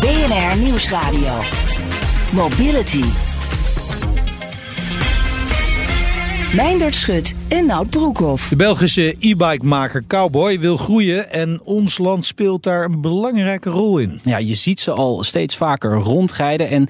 BNR Nieuwsradio. Mobility. Meindert Schut en Nout Broekhoff. De Belgische e-bike-maker Cowboy wil groeien en ons land speelt daar een belangrijke rol in. Ja, je ziet ze al steeds vaker rondrijden en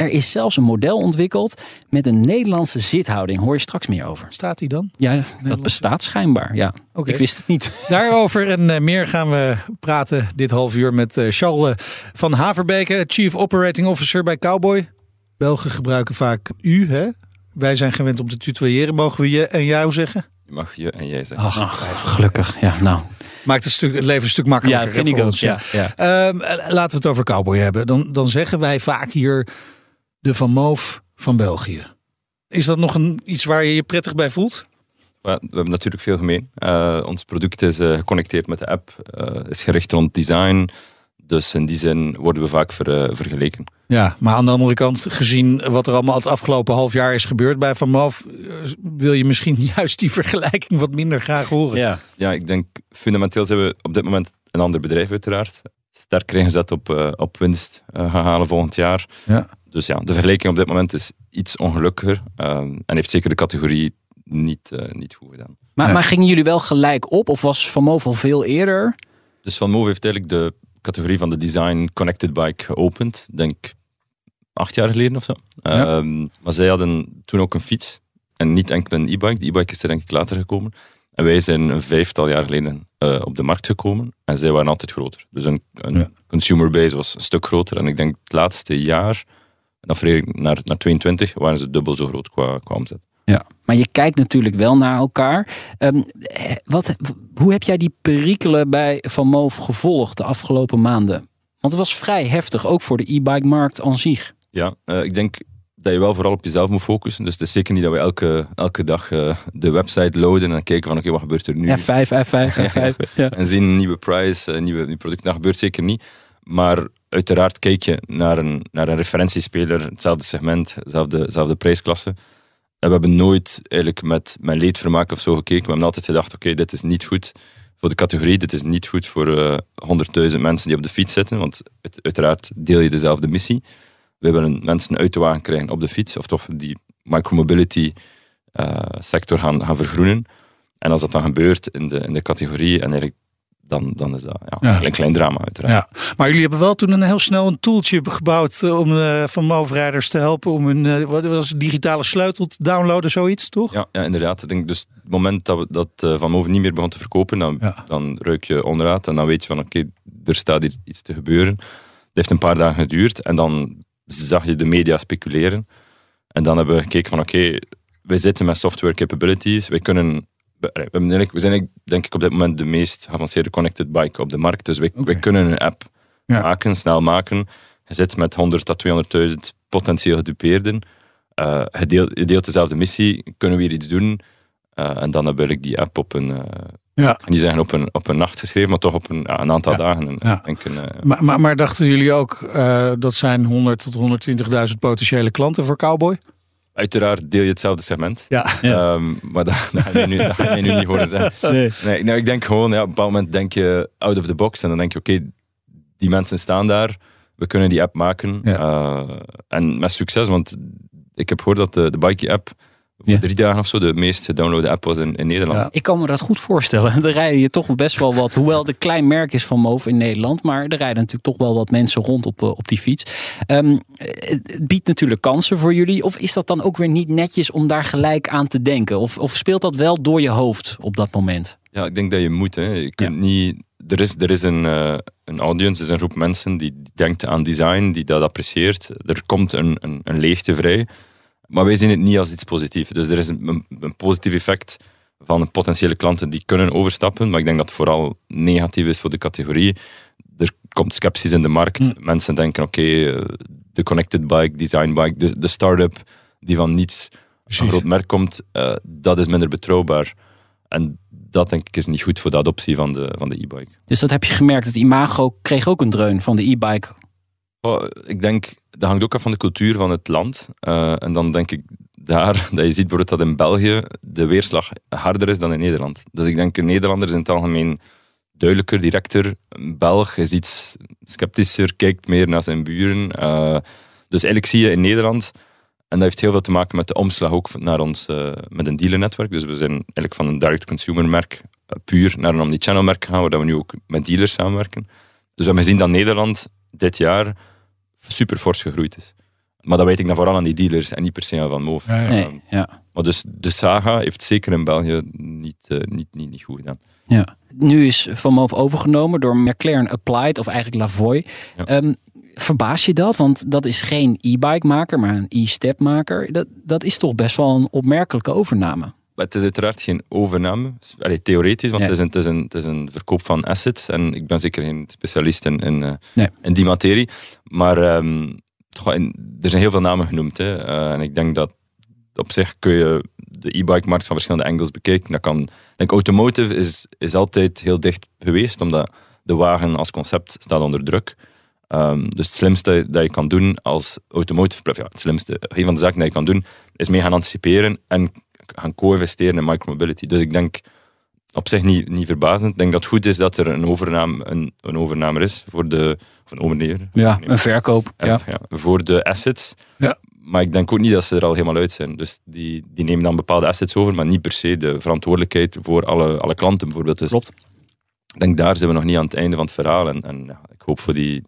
er is zelfs een model ontwikkeld met een Nederlandse zithouding. Hoor je straks meer over. Staat die dan? Ja, dat bestaat schijnbaar. Ja, Oké. ik wist het niet. Daarover en eh, meer gaan we praten dit half uur met eh, Charles eh, van Haverbeke, Chief Operating Officer bij Cowboy. Belgen gebruiken vaak u, hè? Wij zijn gewend om te tutoyeren. Mogen we je en jou zeggen? Je mag je en jij zeggen. Ach, gelukkig. Ja, nou. Maakt het, stuk, het leven een stuk makkelijker. Ja, vind ik ons, Ja, ja. Ehm, eh, laten we het over Cowboy hebben. Dan, dan zeggen wij vaak hier de Van Moof van België. Is dat nog een, iets waar je je prettig bij voelt? We hebben natuurlijk veel gemeen. Eh, ons product is eh, geconnecteerd met de app, eh, is gericht rond design. Dus in die zin worden we vaak ver- vergeleken. Ja, maar aan de andere kant, gezien wat er allemaal het afgelopen half jaar is gebeurd bij Van Moof, wil je misschien juist die vergelijking wat minder graag horen. ja. Ja, ik denk fundamenteel zijn we op dit moment een ander bedrijf uiteraard. Sterker ingezet op, eh, op winst eh, gaan halen volgend jaar. Ja. Dus ja, de vergelijking op dit moment is iets ongelukkiger. eh, en heeft zeker de categorie niet, eh, niet goed gedaan. Maar, Ja. maar gingen jullie wel gelijk op of was Van Moof al veel eerder? Dus Van Move heeft eigenlijk de categorie van de design connected bike geopend. Denk acht jaar geleden of zo. Ja. Ehm, maar zij hadden toen ook een fiets. En niet enkel een e-bike. De e-bike is er denk ik later gekomen. En wij zijn een vijftal jaar geleden eh, op de markt gekomen. En zij waren altijd groter. Dus een, een Ja. consumer base was een stuk groter. En ik denk het laatste jaar, dan naar, naar 22, waren ze dubbel zo groot qua, qua omzet. Ja, maar je kijkt natuurlijk wel naar elkaar. Ehm, eh, wat, hoe heb jij die perikelen bij Van Moof gevolgd de afgelopen maanden? Want het was vrij heftig, ook voor de e-bike markt aan zich. Ja, eh, ik denk dat je wel vooral op jezelf moet focussen. Dus het is zeker niet dat we elke, elke dag eh, de website loaden en kijken van oké, wat gebeurt er nu? F5, F5, F5. Ja. En zien een nieuwe price, een nieuwe, nieuw product. Dat gebeurt zeker niet. Maar uiteraard kijk je naar een, naar een referentiespeler, hetzelfde segment, dezelfde, dezelfde prijsklasse. En we hebben nooit eigenlijk met, met leedvermaak of zo gekeken. We hebben altijd gedacht, oké, dit is niet goed voor de categorie. Dit is niet goed voor eh 100.000 mensen die op de fiets zitten. Want uit- uiteraard deel je dezelfde missie. We willen mensen uit de wagen krijgen op de fiets. Of toch die micromobility eh, sector gaan, gaan vergroenen. En als dat dan gebeurt in de, in de categorie, en eigenlijk, dan, dan is dat ja, een klein drama uiteraard. Ja, maar jullie hebben wel toen een heel snel een tooltje gebouwd eh, om eh, Van Moof-rijders te helpen om hun eh, wat was het, digitale sleutel te downloaden, zoiets, toch? Ja, ja, inderdaad. Ik denk dus het moment dat, we, dat Van Moven niet meer begon te verkopen, dan, Ja. dan ruik je onderuit en dan weet je van oké, er staat hier iets te gebeuren. Het heeft een paar dagen geduurd en dan zag je de media speculeren. En dan hebben we gekeken van oké, wij zitten met software capabilities, wij kunnen... We, we we zijn denk ik op dit moment de meest geavanceerde connected bike op de markt. Dus wij, wij kunnen een app Ja. maken, snel maken. Je zit met 100 tot 200.000 potentieel gedupeerden. Eh, je, deelt, je deelt dezelfde missie, kunnen we hier iets doen? Eh, en dan heb ik die app op een, eh, Ja. zeggen op een, op een nacht geschreven, maar toch op een, ja, een aantal Ja. dagen. En, Ja. denk een, Maar, maar, maar dachten jullie ook eh, dat zijn 100 tot 120.000 potentiële klanten voor Cowboy? Uiteraard deel je hetzelfde segment. Ja. Ja. Ehm, maar dat, dat, ga je nu, dat ga je nu niet horen zeggen. Nee. Nee, nou, ik denk gewoon, ja, op een bepaald moment denk je out of the box. En dan denk je, oké, die mensen staan daar. We kunnen die app maken. Ja. Eh, en met succes, want ik heb gehoord dat de, de Bikey app Ja. drie dagen of zo de meest gedownloade app was in, in Nederland. Ja. Ik kan me dat goed voorstellen. Er rijden hier toch best wel wat, hoewel het een klein merk is van Moof in Nederland, maar er rijden natuurlijk toch wel wat mensen rond op, eh, op die fiets. Ehm, het biedt natuurlijk kansen voor jullie. Of is dat dan ook weer niet netjes om daar gelijk aan te denken? Of, of speelt dat wel door je hoofd op dat moment? Ja, ik denk dat je moet. Hè. Je kunt niet, er is, er is een, eh, een audience, er is een groep mensen die denkt aan design, die dat apprecieert. Er komt een, een, een leegte vrij. Maar wij zien het niet als iets positiefs. Dus er is een, een, positief effect van potentiële klanten die kunnen overstappen. Maar ik denk dat het vooral negatief is voor de categorie. Er komt sceptisch in de markt. Hm. Mensen denken, oké, eh, de connected bike, design bike, de, de start-up die van niets een groot merk komt, eh, dat is minder betrouwbaar. En dat denk ik is niet goed voor de adoptie van de, van de e-bike. Dus dat heb je gemerkt. Het imago kreeg ook een dreun van de e-bike. Oh, ik denk, dat hangt ook af van de cultuur van het land. Eh, en dan denk ik daar, dat je ziet bijvoorbeeld dat in België de weerslag harder is dan in Nederland. Dus ik denk, een Nederlander is in het algemeen duidelijker, directer. Een Belg is iets sceptischer, kijkt meer naar zijn buren. Eh, dus eigenlijk zie je in Nederland, en dat heeft heel veel te maken met de omslag ook naar ons, eh, met een dealernetwerk. Dus we zijn eigenlijk van een direct-consumer merk puur naar een omnichannel merk gegaan, waar we nu ook met dealers samenwerken. Dus we hebben gezien dat Nederland dit jaar super fors gegroeid is. Maar dat weet ik dan vooral aan die dealers en niet per se aan Van Moof. Ja, ja. Nee, Ehm, ja. maar dus de Saga heeft zeker in België niet, eh, niet, niet, niet goed gedaan. Ja. Nu is Van Moof overgenomen door McLaren Applied, of eigenlijk Lavoie. Ja. Ehm, verbaas je dat? Want dat is geen e-bike maker, maar een e-step maker. Dat, dat is toch best wel een opmerkelijke overname. Het is uiteraard geen overname, Allee, theoretisch, want het, is een, het, is een, het is een verkoop van assets. En ik ben zeker geen specialist in, in, eh, Nee. in die materie. Maar ehm, er zijn heel veel namen genoemd. Hè. Eh, en ik denk dat op zich kun je de e-bike-markt van verschillende angles bekijken. Dat kan, ik denk automotive is, is altijd heel dicht geweest, omdat de wagen als concept staat onder druk. Ehm, dus het slimste dat je kan doen als automotive, ja, het slimste, een van de zaken dat je kan doen, is mee gaan anticiperen en gaan co-investeren in micromobility. Dus ik denk op zich niet, niet verbazend. Ik denk dat het goed is dat er een overname, een, een overname is voor de, of een overnemer. Ja, een verkoop. Ja, voor de assets. Ja. Maar ik denk ook niet dat ze er al helemaal uit zijn. Dus die, die nemen dan bepaalde assets over, maar niet per se de verantwoordelijkheid voor alle, alle klanten bijvoorbeeld. Dus Klopt. ik denk daar zijn we nog niet aan het einde van het verhaal. En, en ja, ik hoop voor die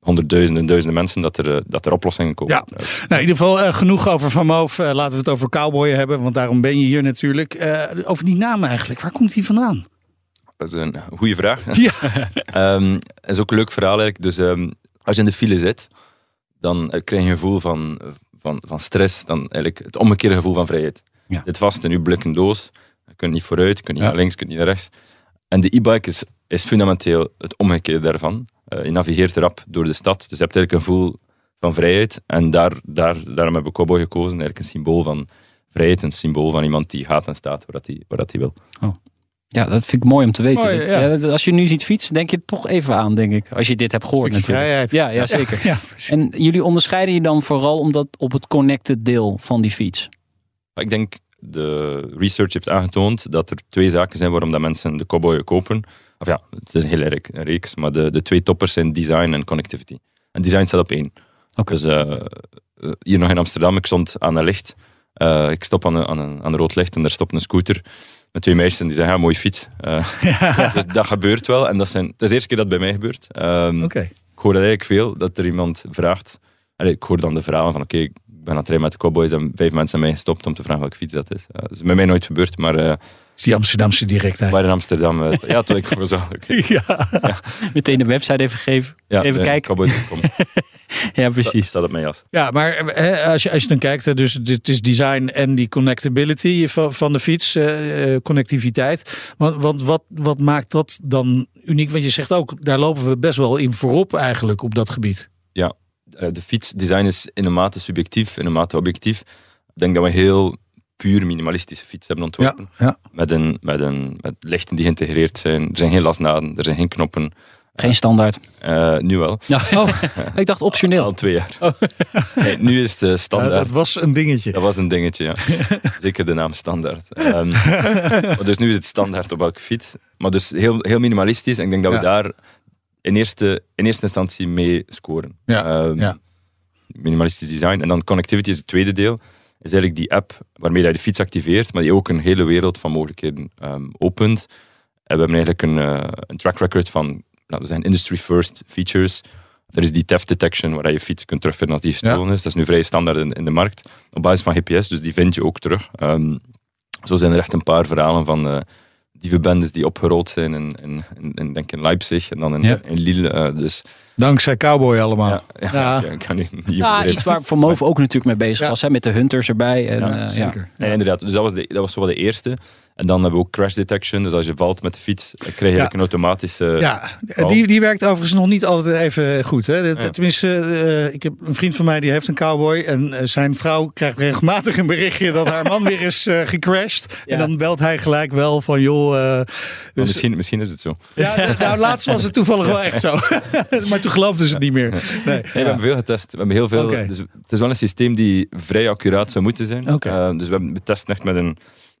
honderdduizenden en duizenden mensen dat er, eh, dat er oplossingen komen. Ja. Nou, in ieder geval eh, genoeg over Van Moof. Eh, laten we het over Cowboy hebben, want daarom ben je hier natuurlijk. Over die naam eigenlijk, waar komt die vandaan? Dat is een goede vraag. Ja. Ehm, is ook een leuk verhaal eigenlijk. Dus ehm, als je in de file zit, dan krijg je een gevoel van, van, van stress. Dan eigenlijk het omgekeerde gevoel van vrijheid. Ja. Zit vast in je blikken doos. Je kunt niet vooruit, je kunt niet Ja. naar links, je kunt niet naar rechts. En de e-bike is, is fundamenteel het omgekeerde daarvan. Eh, je navigeert rap door de stad, dus je hebt eigenlijk een gevoel van vrijheid. En daar, daar, daarom hebben we Cowboy gekozen. Eigenlijk een symbool van vrijheid, een symbool van iemand die gaat en staat waar dat hij, waar dat hij wil. Ja, dat vind ik mooi om te weten. Mooi, ja. Ja, dat- als je nu ziet fietsen, denk je toch even aan, denk ik. Als je dit hebt gehoord Stukje natuurlijk. vrijheid. Ja, ja, zeker. Ja. En jullie onderscheiden je dan vooral omdat op het connected deel van die fiets. Ik denk, de research heeft aangetoond dat er twee zaken zijn waarom dat mensen de Cowboy kopen. Of ja, het is een hele reeks, maar de, de twee toppers zijn design en connectivity. En design staat op één. Oké. Dus eh, eh, hier nog in Amsterdam, ik stond aan een licht. Eh, ik stop aan een, aan, een, aan een rood licht en daar stopt een scooter met twee meisjes en die zeggen, ja, mooi fiets. Eh, Dus dat gebeurt wel. En dat, zijn, het is de eerste keer dat het bij mij gebeurt. Oké. ik hoor dat eigenlijk veel, dat er iemand vraagt. Allee, ik hoor dan de verhalen van, oké, ik ben aan het rijden met de cowboys en vijf mensen hebben mij gestopt om te vragen welke fiets dat is. Eh, dat is bij mij nooit gebeurd, maar uh, is die Amsterdamse directheid. waar in Amsterdam... Uh, ja, toen ik was wel oké. Ja. Meteen de website even geven. Ja, even nee, kijken. Ja, precies. staat op mijn jas. Ja, maar hè, als, je, als je dan kijkt, dus dit is design en die connectability van, van de fiets, eh, eh, connectiviteit. Want, want wat, wat maakt dat dan uniek? Want je zegt ook, daar lopen we best wel in voorop eigenlijk op dat gebied. Ja, eh, de fietsdesign is in een mate subjectief, in een mate objectief. Ik denk dat we heel puur minimalistische fiets hebben ontworpen. Ja, ja. Met, een, met, een, met lichten die geïntegreerd zijn. Er zijn geen lasnaden, er zijn geen knoppen. Geen standaard. Uh, nu wel. Ja. Oh, ik dacht optioneel. Al twee jaar. Oh. Nee, nu is de standaard. Ja, dat was een dingetje. Dat was een dingetje, ja. Zeker de naam standaard. Um, dus nu is het standaard op elke fiets. Maar dus heel, heel minimalistisch. En ik denk dat we daar in eerste, in eerste instantie mee scoren. Ja, um, ja. Minimalistisch design. En dan connectivity is het tweede deel. Is eigenlijk die app waarmee je de fiets activeert, maar die ook een hele wereld van mogelijkheden um, opent. En we hebben eigenlijk een, uh, een track record van, laten we zeggen, industry first features. Er is die theft detection, waar je fiets kunt terugvinden als die gestolen ja. is. Dat is nu vrij standaard in, in, de markt, op basis van GPS, dus die vind je ook terug. Um, zo zijn er echt een paar verhalen van uh, dievenbendes die opgerold zijn in, in, in, in, denk in Leipzig en dan in, ja. in Lille. Uh, dus Dankzij Cowboy allemaal. Ja, ja, ja. ja ik kan niet ja, iets waar Van Moof ook natuurlijk mee bezig was, hè, met de hunters erbij. En, ja, uh, zeker. Ja. inderdaad. Dus dat was, de, dat was zo wel de eerste. En dan hebben we ook crash detection. Dus als je valt met de fiets, krijg je Ja. een automatische... Ja, die, die werkt overigens nog niet altijd even goed. Hè? Dat- Ja. Tenminste, eh, ik heb een vriend van mij die heeft een cowboy. En eh, zijn vrouw krijgt regelmatig een berichtje dat haar man weer is eh, gecrashed. Ja. En dan belt hij gelijk wel van joh. dus, misschien, misschien is het zo. ja, nou, laatst was het toevallig wel echt zo. maar toen geloofden ze het niet meer. Nee. Nee, we hebben veel getest. We hebben heel veel. Dus het is wel een systeem die vrij accuraat zou moeten zijn. Eh, dus we hebben getest echt met een,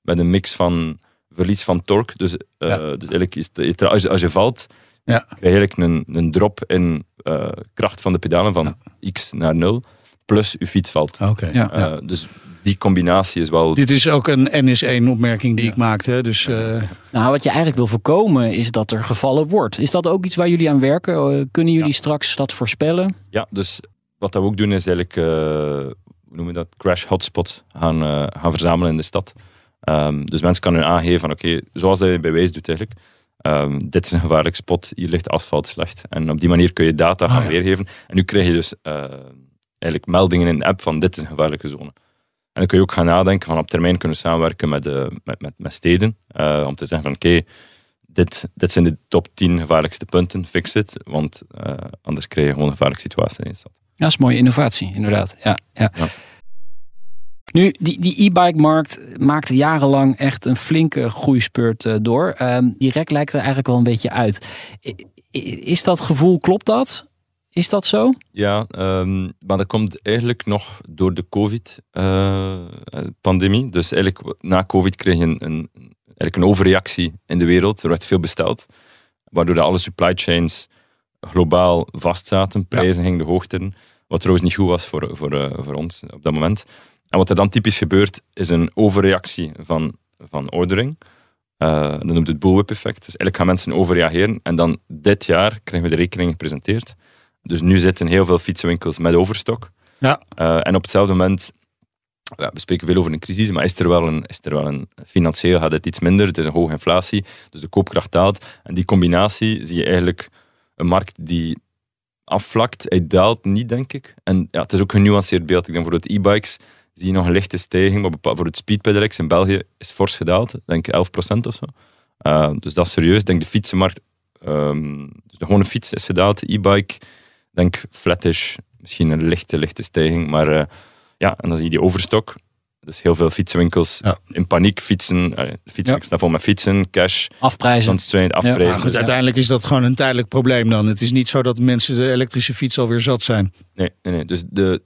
met een mix van verlies van torque. Dus, eh, Ja. dus eigenlijk is het, als, je, als je valt, Ja. krijg je eigenlijk een, een drop in eh, kracht van de pedalen van x naar 0. Plus je fiets valt. Oké. Ja. Eh, dus die combinatie is wel. Dit is ook een NS1-opmerking die ik maakte. hè. Dus eh, Nou, wat je eigenlijk wil voorkomen is dat er gevallen wordt. Is dat ook iets waar jullie aan werken? Kunnen jullie straks dat voorspellen? Ja, dus wat dat we ook doen is eigenlijk, eh, hoe noemen we dat, crash hotspots gaan, eh, gaan verzamelen in de stad. Ehm, dus mensen kunnen aangeven van oké, zoals dat je bij Waze doet eigenlijk. ehm, dit is een gevaarlijk spot, hier ligt asfalt slecht. En op die manier kun je data gaan Ah, ja. weergeven. En nu krijg je dus eh, eigenlijk meldingen in de app van dit is een gevaarlijke zone. En dan kun je ook gaan nadenken van op termijn kunnen we samenwerken met, met, met, met steden. eh, om te zeggen van oké, dit, dit zijn de top 10 gevaarlijkste punten, fix it. Want eh, anders krijg je gewoon een gevaarlijke situatie in de stad. Ja, dat is mooie innovatie, inderdaad. Ja, ja. Ja. Nu, die die e-bike-markt maakte jarenlang echt een flinke groeispurt eh, door. Ehm, die rek lijkt er eigenlijk wel een beetje uit. Is dat gevoel, klopt dat? Is dat zo? Ja, ehm, maar dat komt eigenlijk nog door de COVID-pandemie. dus eigenlijk na COVID kreeg je een, een, eigenlijk een overreactie in de wereld. Er werd veel besteld, waardoor de alle supply chains globaal vastzaten. Prijzen gingen de hoogte in. Wat trouwens niet goed was voor, voor, eh, voor ons op dat moment. En wat er dan typisch gebeurt, is een overreactie van, van ordering. Eh, dat noemt het bullwhip effect. Dus eigenlijk gaan mensen overreageren. En dan dit jaar krijgen we de rekening gepresenteerd. Dus nu zitten heel veel fietsenwinkels met overstok. Ja. Eh, en op hetzelfde moment, ja, we spreken veel over een crisis, maar is er wel een, is er wel een financieel gaat het iets minder. Het is een hoge inflatie, dus de koopkracht daalt. En die combinatie zie je eigenlijk een markt die afvlakt. Hij daalt niet, denk ik. En ja, het is ook een genuanceerd beeld. Ik denk voor het e-bikes zie je nog een lichte stijging, maar voor het speedpedelecs in België is fors gedaald. Denk ik 11% of zo. Eh, dus dat is serieus. Ik denk de fietsenmarkt, ehm, dus de gewone fiets is gedaald, de e-bike, denk flattish, misschien een lichte, lichte stijging. Maar eh, ja, en dan zie je die overstok. Dus heel veel fietsenwinkels Ja. in paniek fietsen. Uh, fietsenwinkels staan vol met fietsen, cash, Afprijzen. afprijzen. goed, ja. uiteindelijk is dat gewoon een tijdelijk probleem dan. Het is niet zo dat mensen de elektrische fiets alweer zat zijn. Nee, nee, nee. Dus de,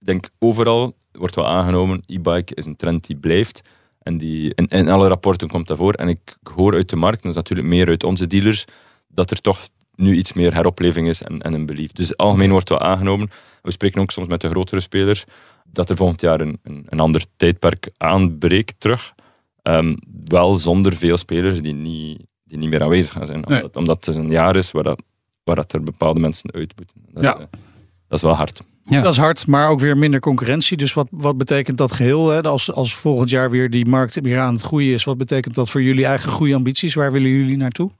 ik denk overal wordt wel aangenomen, e-bike is een trend die blijft. En die, in, in alle rapporten komt dat voor. En ik hoor uit de markt, dat is natuurlijk meer uit onze dealers, dat er toch nu iets meer heropleving is en, en een belief. Dus algemeen wordt wel aangenomen. We spreken ook soms met de grotere spelers, dat er volgend jaar een, een, een ander tijdperk aanbreekt terug. Ehm, wel zonder veel spelers die niet, die niet meer aanwezig gaan zijn. Nee. Omdat, omdat het een jaar is waar, dat, waar dat er bepaalde mensen uit moeten. Dat, Ja. is, eh, dat is wel hard. Ja. Dat is hard, maar ook weer minder concurrentie. Dus wat, wat betekent dat geheel? Hè? Als, als volgend jaar weer die markt weer aan het groeien is, wat betekent dat voor jullie eigen groeiambities? Waar willen jullie naartoe?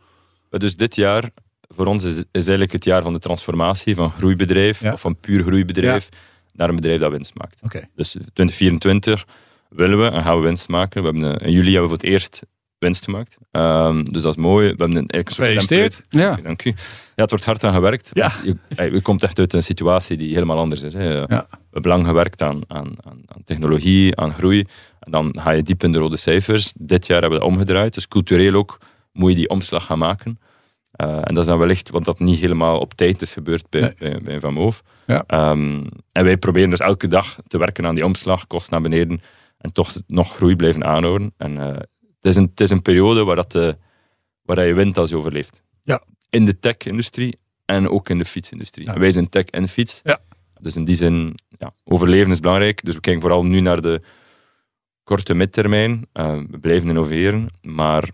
Maar Dus dit jaar, voor ons is, is eigenlijk het jaar van de transformatie van groeibedrijf, Ja. of van puur groeibedrijf, naar een bedrijf dat winst maakt. Dus 2024 willen we en gaan we winst maken. We hebben een- in juli hebben we voor het eerst winst gemaakt. Ehm, dus dat is mooi. We hebben een, eigenlijk een soort Gefeliciteerd. template. Ja. Dank u. Ja, het wordt hard aan gewerkt. Ja. Je, komt echt uit een situatie die helemaal anders is. Hè. Ja. We hebben lang gewerkt aan, aan, aan, aan technologie, aan groei. En dan ga je diep in de rode cijfers. Dit jaar hebben we dat omgedraaid. Dus cultureel ook moet je die omslag gaan maken. Eh, en dat is dan wellicht wat dat niet helemaal op tijd is gebeurd bij, Nee. bij, bij Van Moof. Ja. Ehm, en wij proberen dus elke dag te werken aan die omslag, kost naar beneden en toch nog groei blijven aanhouden. En eh, is een, het is een periode waar, dat, eh, waar dat je wint als je overleeft. Ja. In de tech-industrie en ook in de fietsindustrie. Ja. Wij zijn tech en fiets. Ja. Dus in die zin, ja, overleven is belangrijk. Dus we kijken vooral nu naar de korte midtermijn. Eh, we blijven innoveren, maar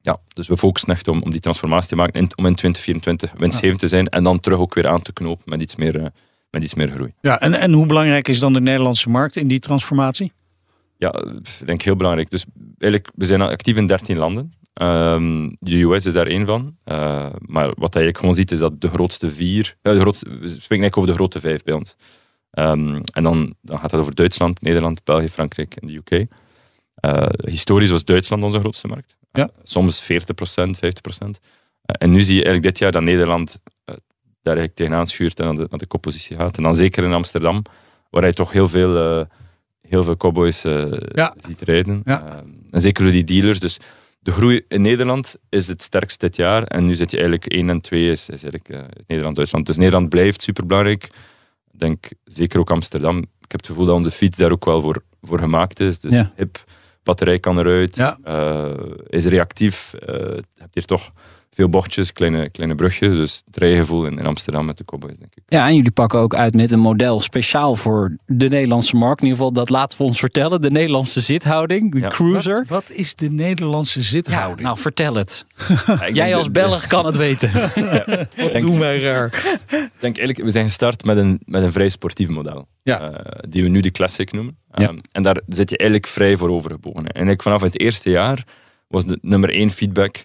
ja, dus we focussen echt om, om die transformatie te maken, in, om in 2024 winstgevend te zijn en dan terug ook weer aan te knopen met iets meer, eh, met iets meer groei. Ja, en, en hoe belangrijk is dan de Nederlandse markt in die transformatie? Ja, ik denk heel belangrijk. Dus eigenlijk, we zijn actief in 13 landen. Ehm, de US is daar één van. Eh, maar wat je eigenlijk gewoon ziet, is dat de grootste vier... eh, de grootste, we spreken eigenlijk over de grote vijf bij ons. Ehm, en dan, dan gaat het over Duitsland, Nederland, België, Frankrijk en de UK. Eh, historisch was Duitsland onze grootste markt. Ja. Soms 40%, 50%. Eh, en nu zie je eigenlijk dit jaar dat Nederland daar eigenlijk tegenaan schuurt en aan de, aan de koppositie gaat. En dan zeker in Amsterdam, waar je toch heel veel, heel veel cowboys eh, Ja. ziet rijden. Ja. Eh, en zeker door die dealers. Dus de groei in Nederland is het sterkst dit jaar. En nu zit je eigenlijk 1 en 2 is, is eigenlijk eh, Nederland-Duitsland. Dus Nederland blijft superbelangrijk. Ik denk zeker ook Amsterdam. Ik heb het gevoel dat onze fiets daar ook wel voor, voor gemaakt is. Dus Ja. hip, batterij kan eruit, Ja. is reactief. eh, je hebt hier toch veel bochtjes, kleine, kleine brugjes. Dus het rijgevoel in, in Amsterdam met de Cowboys, denk ik. Ja, en jullie pakken ook uit met een model speciaal voor de Nederlandse markt. In ieder geval, dat laten we ons vertellen. De Nederlandse zithouding, de Ja. Cruiser. Wat, wat is de Nederlandse Ja, zithouding? nou vertel het. Ja, ik Jij denk als de- Belg kan het weten. Ik denk, Doen wij raar. ik denk eigenlijk, we zijn gestart met een, met een vrij sportief model. Ja. Eh, die we nu de Classic noemen. Ja. Ehm, en daar zit je eigenlijk vrij voor overgebogen. En eigenlijk vanaf het eerste jaar was de nummer één feedback.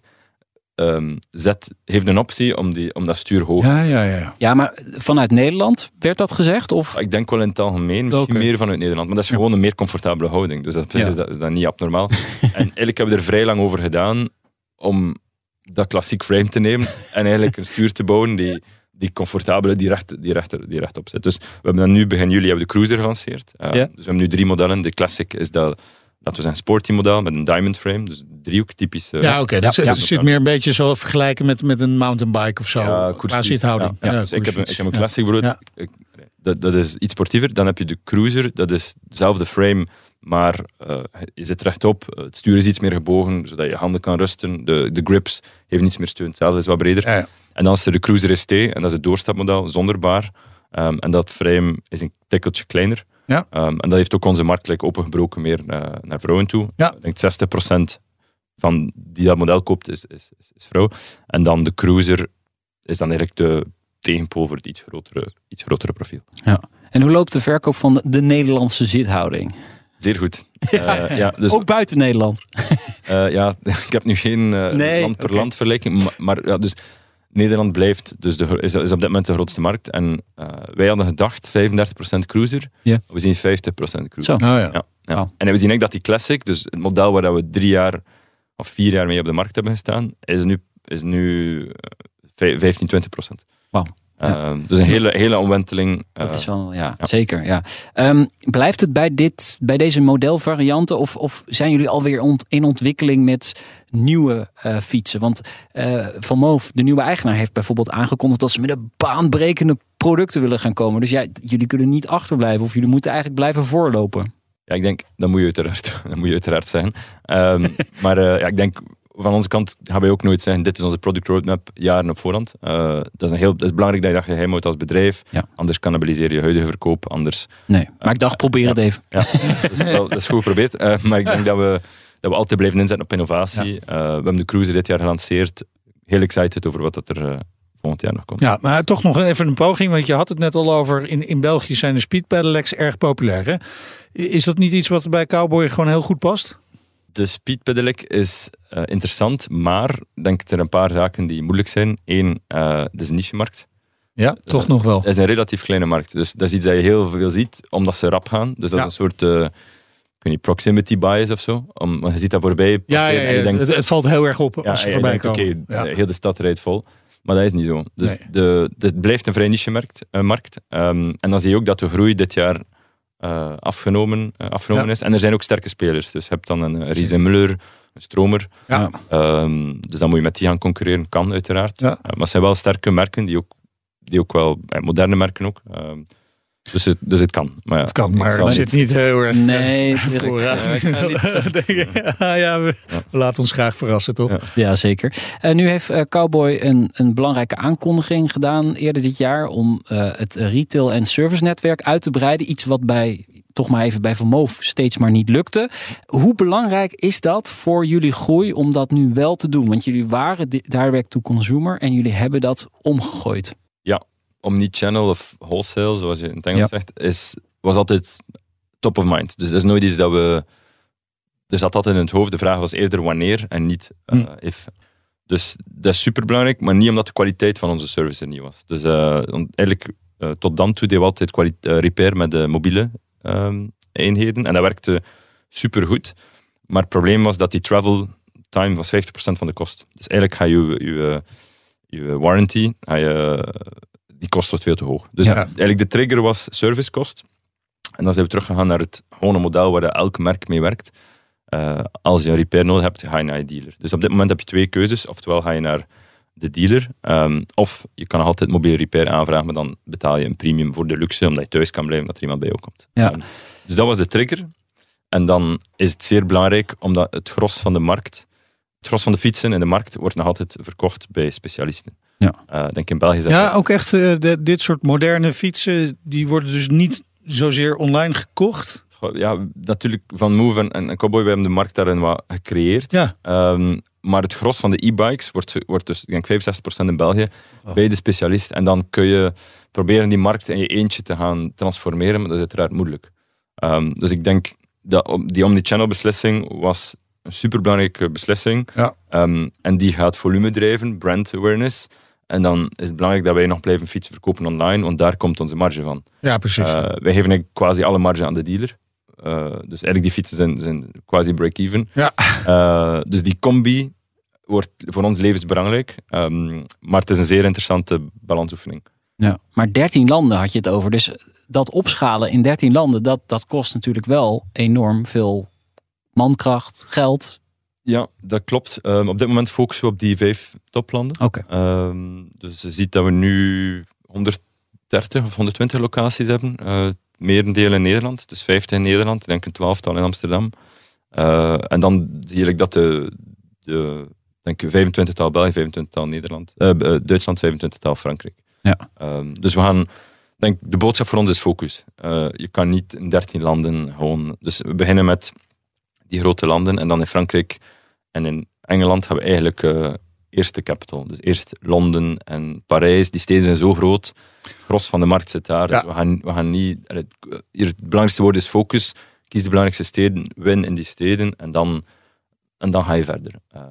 Ehm, zet, heeft een optie om, die, om dat stuur hoog Ja, ja, ja. Ja, maar vanuit Nederland werd dat gezegd? Of? Ik denk wel in het algemeen, misschien meer vanuit Nederland. Maar dat is gewoon een meer comfortabele houding. Dus dat, op zich Ja. is, dat, is dat niet abnormaal. en eigenlijk hebben we er vrij lang over gedaan om dat klassiek frame te nemen en eigenlijk een stuur te bouwen die, die comfortabele, die, recht, die, recht, die rechtop zit. Dus we hebben dan nu, begin juli, hebben we de Cruiser gelanceerd. Uh, Ja. Dus we hebben nu drie modellen. De Classic is dat, dat was een sporty model met een diamond frame. Dus driehoek typisch. eh, Ja, oké. dat Ja, zit- ja. zit meer een beetje zo vergelijken met, met een mountainbike of zo. Ja, qua zithouding. Ja, Ja, dus ik, heb, een- ik heb een Ja. classic brood. Ja. Ik- dat, dat is iets sportiever. Dan heb je de cruiser. Dat is dezelfde frame, maar eh, je zit rechtop. Het stuur is iets meer gebogen, zodat je handen kan rusten. De, de grips heeft iets meer steun. Hetzelfde is wat breder. Ja, ja. En dan is er de Cruiser ST, en dat is het doorstapmodel, zonder bar. Ehm, en dat frame is een tikkeltje kleiner. Ja. Ehm, en dat heeft ook onze markt like, opengebroken meer eh, naar vrouwen toe. Ja. Ik denk 60% van die dat model koopt is, is, is, is vrouw. En dan de Cruiser is dan eigenlijk de tegenpool voor het iets grotere, iets grotere profiel. En hoe loopt de verkoop van de Nederlandse zithouding? Zeer goed. Eh, ja, dus, Ook buiten Nederland. eh, ja, ik heb nu geen eh, Nee, land per land vergelijking, maar, maar ja, dus Nederland blijft dus de, is, is op dit moment de grootste markt. En eh, wij hadden gedacht 35% cruiser. Ja. We zien 50% cruiser. Zo. Oh, ja. Ja, ja. Wauw. En we zien eigenlijk dat die classic, dus het model waar dat we drie jaar of vier jaar mee op de markt hebben gestaan, is nu, is nu eh, vij- 15, 20 procent. Wauw. Eh, dus een hele, hele omwenteling. Dat eh, is wel, ja, ja. zeker. Ja. Ehm, blijft het bij, dit, bij deze modelvarianten of, of zijn jullie alweer ont- in ontwikkeling met nieuwe eh, fietsen? Want eh, Van Moof, de nieuwe eigenaar, heeft bijvoorbeeld aangekondigd dat ze met een baanbrekende producten willen gaan komen. Dus ja, jullie kunnen niet achterblijven of jullie moeten eigenlijk blijven voorlopen. Ja, ik denk, dat moet je uiteraard, dat moet je uiteraard zeggen. Ehm, maar ja, ik denk, van onze kant gaan wij ook nooit zeggen, dit is onze product roadmap jaren op voorhand. Eh, dat, is een heel, dat is belangrijk dat je dat geheim houdt als bedrijf. Ja. Anders cannibaliseer je huidige verkoop. Anders, Nee, maar ik dacht, probeer het even. ja, dat, is wel, dat is goed geprobeerd. Eh, maar ik denk dat we, dat we altijd blijven inzetten op innovatie. Eh, we hebben de Cruiser dit jaar gelanceerd. Heel excited over wat dat er eh, volgend jaar nog komt. Ja, maar toch nog even een poging, want je had het net al over. In, in België zijn de speed pedelecs erg populair. Hè? Is dat niet iets wat bij Cowboy gewoon heel goed past? De speed pedelec is eh, interessant, maar ik denk dat er een paar zaken die moeilijk zijn. Eén, eh het is een niche-markt. Ja, toch nog wel. Het is een relatief kleine markt. Dus dat is iets dat je heel veel ziet, omdat ze rap gaan. Dus dat Ja. is een soort eh, ik weet niet, proximity bias of zo. Om, je ziet dat voorbij Ja, ja, ja, denkt, het, het valt heel erg op ja, als je voorbij komen. oké, ja. eh, heel de stad rijdt vol. Maar dat is niet zo. Dus, Nee. de, dus het blijft een vrij niche-markt. eh, markt. Ehm, en dan zie je ook dat de groei dit jaar afgenomen, eh, afgenomen Ja. is. En er zijn ook sterke spelers. Dus je hebt dan een Riese Muller, een Stromer. Ja. Ehm, dus dan moet je met die gaan concurreren. Kan uiteraard. Ja. Eh, maar het zijn wel sterke merken, die ook, die ook wel, eh, moderne merken ook. Ehm, dus, het, dus het kan. Maar ja, Het kan, maar het niet- zit niet heel erg Nee, vooraan. Ja, we, Ja. laten ons graag verrassen, toch? Ja. Ja, zeker. Eh, nu heeft eh, Cowboy een, een belangrijke aankondiging gedaan eerder dit jaar om eh, het retail- en servicenetwerk uit te breiden. Iets wat bij, toch maar even bij Vermoof steeds maar niet lukte. Hoe belangrijk is dat voor jullie groei om dat nu wel te doen? Want jullie waren di- direct to consumer en jullie hebben dat omgegooid. Omnichannel of wholesale, zoals je in het Engels zegt, is, was altijd top of mind. Dus dat is nooit iets dat we... Er zat altijd in het hoofd. De vraag was eerder wanneer en niet eh, Hm. if. Dus dat is superbelangrijk, maar niet omdat de kwaliteit van onze service er niet was. Dus eh, eigenlijk eh, tot dan toe deden we altijd repair met de mobiele ehm, eenheden. En dat werkte supergoed. Maar het probleem was dat die travel time was 50% van de kost. Dus eigenlijk ga je je, je warranty, ga je, die kost wordt veel te hoog. Dus Ja. eigenlijk de trigger was servicekost. En dan zijn we teruggegaan naar het gewone model waar elk merk mee werkt. Eh, als je een repair nodig hebt, ga je naar je dealer. Dus op dit moment heb je twee keuzes. Oftewel ga je naar de dealer, ehm, of je kan altijd mobiele repair aanvragen, maar dan betaal je een premium voor de luxe, omdat je thuis kan blijven, dat er iemand bij jou komt. Ja. Ehm, dus dat was de trigger. En dan is het zeer belangrijk, omdat het gros van de markt, het gros van de fietsen in de markt, wordt nog altijd verkocht bij specialisten. Ja. Eh, ik denk in België Ja, ook echt eh, de- dit soort moderne fietsen, die worden dus niet zozeer online gekocht. Goh, Ja, natuurlijk van Move en, en Cowboy, we hebben de markt daarin wat gecreëerd. Ja. Ehm, maar het gros van de e-bikes wordt, wordt dus, ik denk 65% in België, Oh. bij de specialist. En dan kun je proberen die markt in je eentje te gaan transformeren, maar dat is uiteraard moeilijk. Ehm, dus ik denk dat om- die omnichannel beslissing was een superbelangrijke beslissing. Ja. Ehm, en die gaat volume drijven, brand awareness. En dan is het belangrijk dat wij nog blijven fietsen verkopen online, want daar komt onze marge van. Ja, precies. Eh, wij geven eigenlijk quasi alle marge aan de dealer. Eh, dus eigenlijk die fietsen zijn, zijn quasi break-even. Ja. Eh, dus die combi wordt voor ons levensbelangrijk. Ehm, maar het is een zeer interessante balansoefening. Ja. Maar 13 landen had je het over. Dus dat opschalen in 13 landen, dat, dat kost natuurlijk wel enorm veel mankracht, geld. Ja, dat klopt. Ehm, op dit moment focussen we op die vijf toplanden. Oké. Ehm, dus je ziet dat we nu 130 of 120 locaties hebben. Eh merendeel in Nederland. Dus 50 in Nederland, ik denk een twaalftal in Amsterdam. Eh, en dan zie eigenlijk dat de, de denk ik 25-tal België, 25-tal Nederland, eh, Duitsland, 25-tal Frankrijk. Ja. Ehm, dus we gaan, denk de boodschap voor ons is focus. Je kan niet in 13 landen gewoon. Dus we beginnen met die grote landen en dan in Frankrijk en in Engeland hebben we eigenlijk eh, eerst de capital. Dus eerst Londen en Parijs. Die steden zijn zo groot. Gros van de markt zit daar. Ja. Dus we gaan, we gaan niet... het- Hier, het belangrijkste woord is focus. Kies de belangrijkste steden, win in die steden en dan, en dan ga je verder. Eh,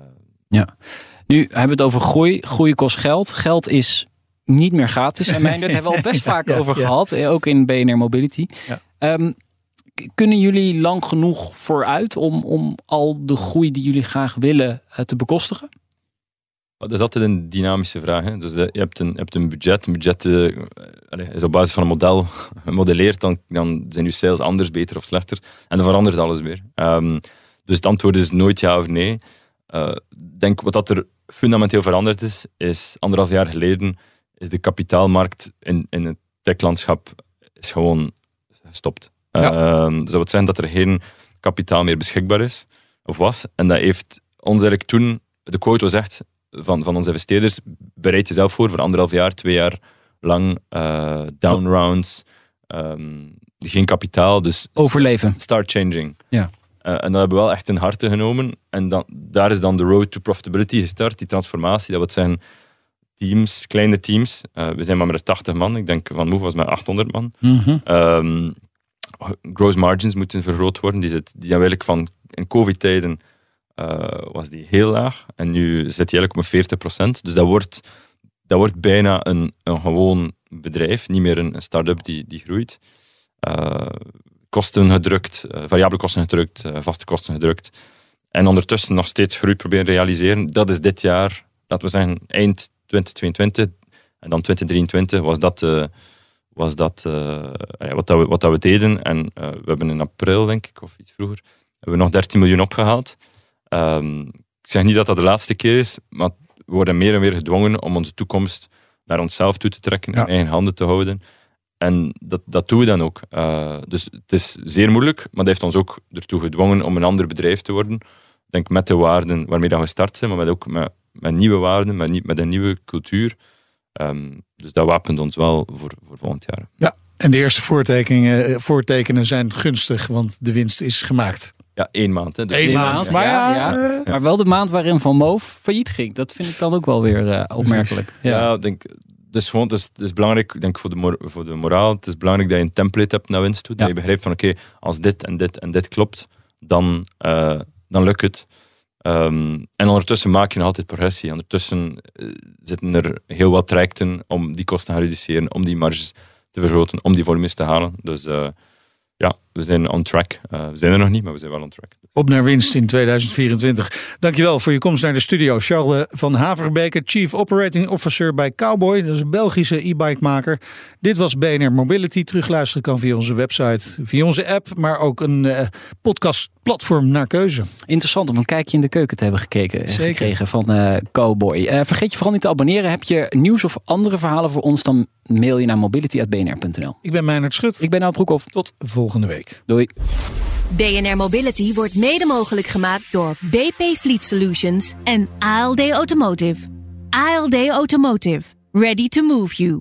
Nu hebben we het over groei. Groei kost geld. Geld is niet meer gratis. En mijn, daar hebben we al best vaak ja, over ja. gehad. eh, Ook in BNR Mobility. Ja. Ehm, kunnen jullie lang genoeg vooruit om, om al de groei die jullie graag willen eh, te bekostigen? Dat is altijd een dynamische vraag. Hè? Dus je, hebt een, hebt een budget. Een budget eh, is op basis van een model gemodelleerd. Dan, dan zijn je sales anders, beter of slechter. En dan verandert alles weer. Ehm, dus het antwoord is nooit ja of nee. Eh, denk wat dat er fundamenteel veranderd is, is anderhalf jaar geleden is de kapitaalmarkt in, in het techlandschap is gewoon gestopt. Ja. Ehm, dat wil zeggen dat er geen kapitaal meer beschikbaar is, of was. En dat heeft ons eigenlijk toen, de quote was echt van, van onze investeerders, bereid jezelf voor voor anderhalf jaar, twee jaar lang eh down rounds, ehm, geen kapitaal, dus Overleven. start changing. Ja. Eh, en dat hebben we wel echt in harte genomen. En dan, daar is dan de road to profitability gestart, die transformatie. Dat wat zijn teams, kleine teams. Eh, we zijn maar met 80 man. Ik denk Van Move was met 800 man. Ehm gross margins moeten vergroot worden. Die, zit, die eigenlijk van in COVID-tijden eh, was die heel laag. En nu zit die eigenlijk op een 40%. Dus dat wordt, dat wordt bijna een, een gewoon bedrijf, niet meer een, start-up die, die groeit. Eh, kosten gedrukt, eh, variabele kosten gedrukt, vaste kosten gedrukt. En ondertussen nog steeds groei proberen realiseren. Dat is dit jaar, laten we zeggen, eind 2022 en dan 2023 was dat, was dat eh, wat, dat we, wat dat we deden. En eh, we hebben in april, denk ik, of iets vroeger, hebben we nog 13 miljoen opgehaald. Ehm, ik zeg niet dat dat de laatste keer is, maar we worden meer en meer gedwongen om onze toekomst naar onszelf toe te trekken, Ja. in eigen handen te houden. En dat, dat doen we dan ook. Eh, dus het is zeer moeilijk, maar dat heeft ons ook ertoe gedwongen om een ander bedrijf te worden. Ik denk met de waarden waarmee dat we gestart zijn, maar met ook met, met nieuwe waarden, met, met een nieuwe cultuur. Ehm, dus dat wapent ons wel voor, voor volgend jaar. En de eerste voortekeningen, eh, voortekenen zijn gunstig, want de winst is gemaakt. Ja, één maand. Hè. Dus Eén maand. maand, Maar ja, ja, eh, Maar wel de maand waarin Van Moof failliet ging. Dat vind ik dan ook wel weer eh, opmerkelijk. Ja, Ja. ik denk, dus gewoon, het is, het is belangrijk, ik denk voor de, mor- voor de moraal, het is belangrijk dat je een template hebt naar winst toe. Ja. Dat je begrijpt van, oké, als dit en dit en dit klopt, dan, eh, dan lukt het. Ehm, en ondertussen maak je nog altijd progressie. Ondertussen eh, zitten er heel wat trajecten om die kosten te reduceren, om die marges te vergroten, om die volumes te halen. Dus eh, ja, we zijn on track. Uh, we zijn er nog niet, maar we zijn wel on track. Op naar winst in 2024. Dankjewel voor je komst naar de studio. Charles van Haverbeke, Chief Operating Officer bij Cowboy. Dat is een Belgische e-bike maker. Dit was BNR Mobility. Terugluisteren kan via onze website, via onze app, maar ook een uh, podcastplatform naar keuze. Interessant om een kijkje in de keuken te hebben gekeken, Zeker. gekregen van uh, Cowboy. Uh, vergeet je vooral niet te abonneren. Heb je nieuws of andere verhalen voor ons, dan mail je naar mobility.bnr.nl. Ik ben Meijnerd Schut. Ik ben Nout Broekhoff. Tot volgende week. Doei. BNR Mobility wordt mede mogelijk gemaakt door BP Fleet Solutions en ALD Automotive. ALD Automotive. Ready to move you.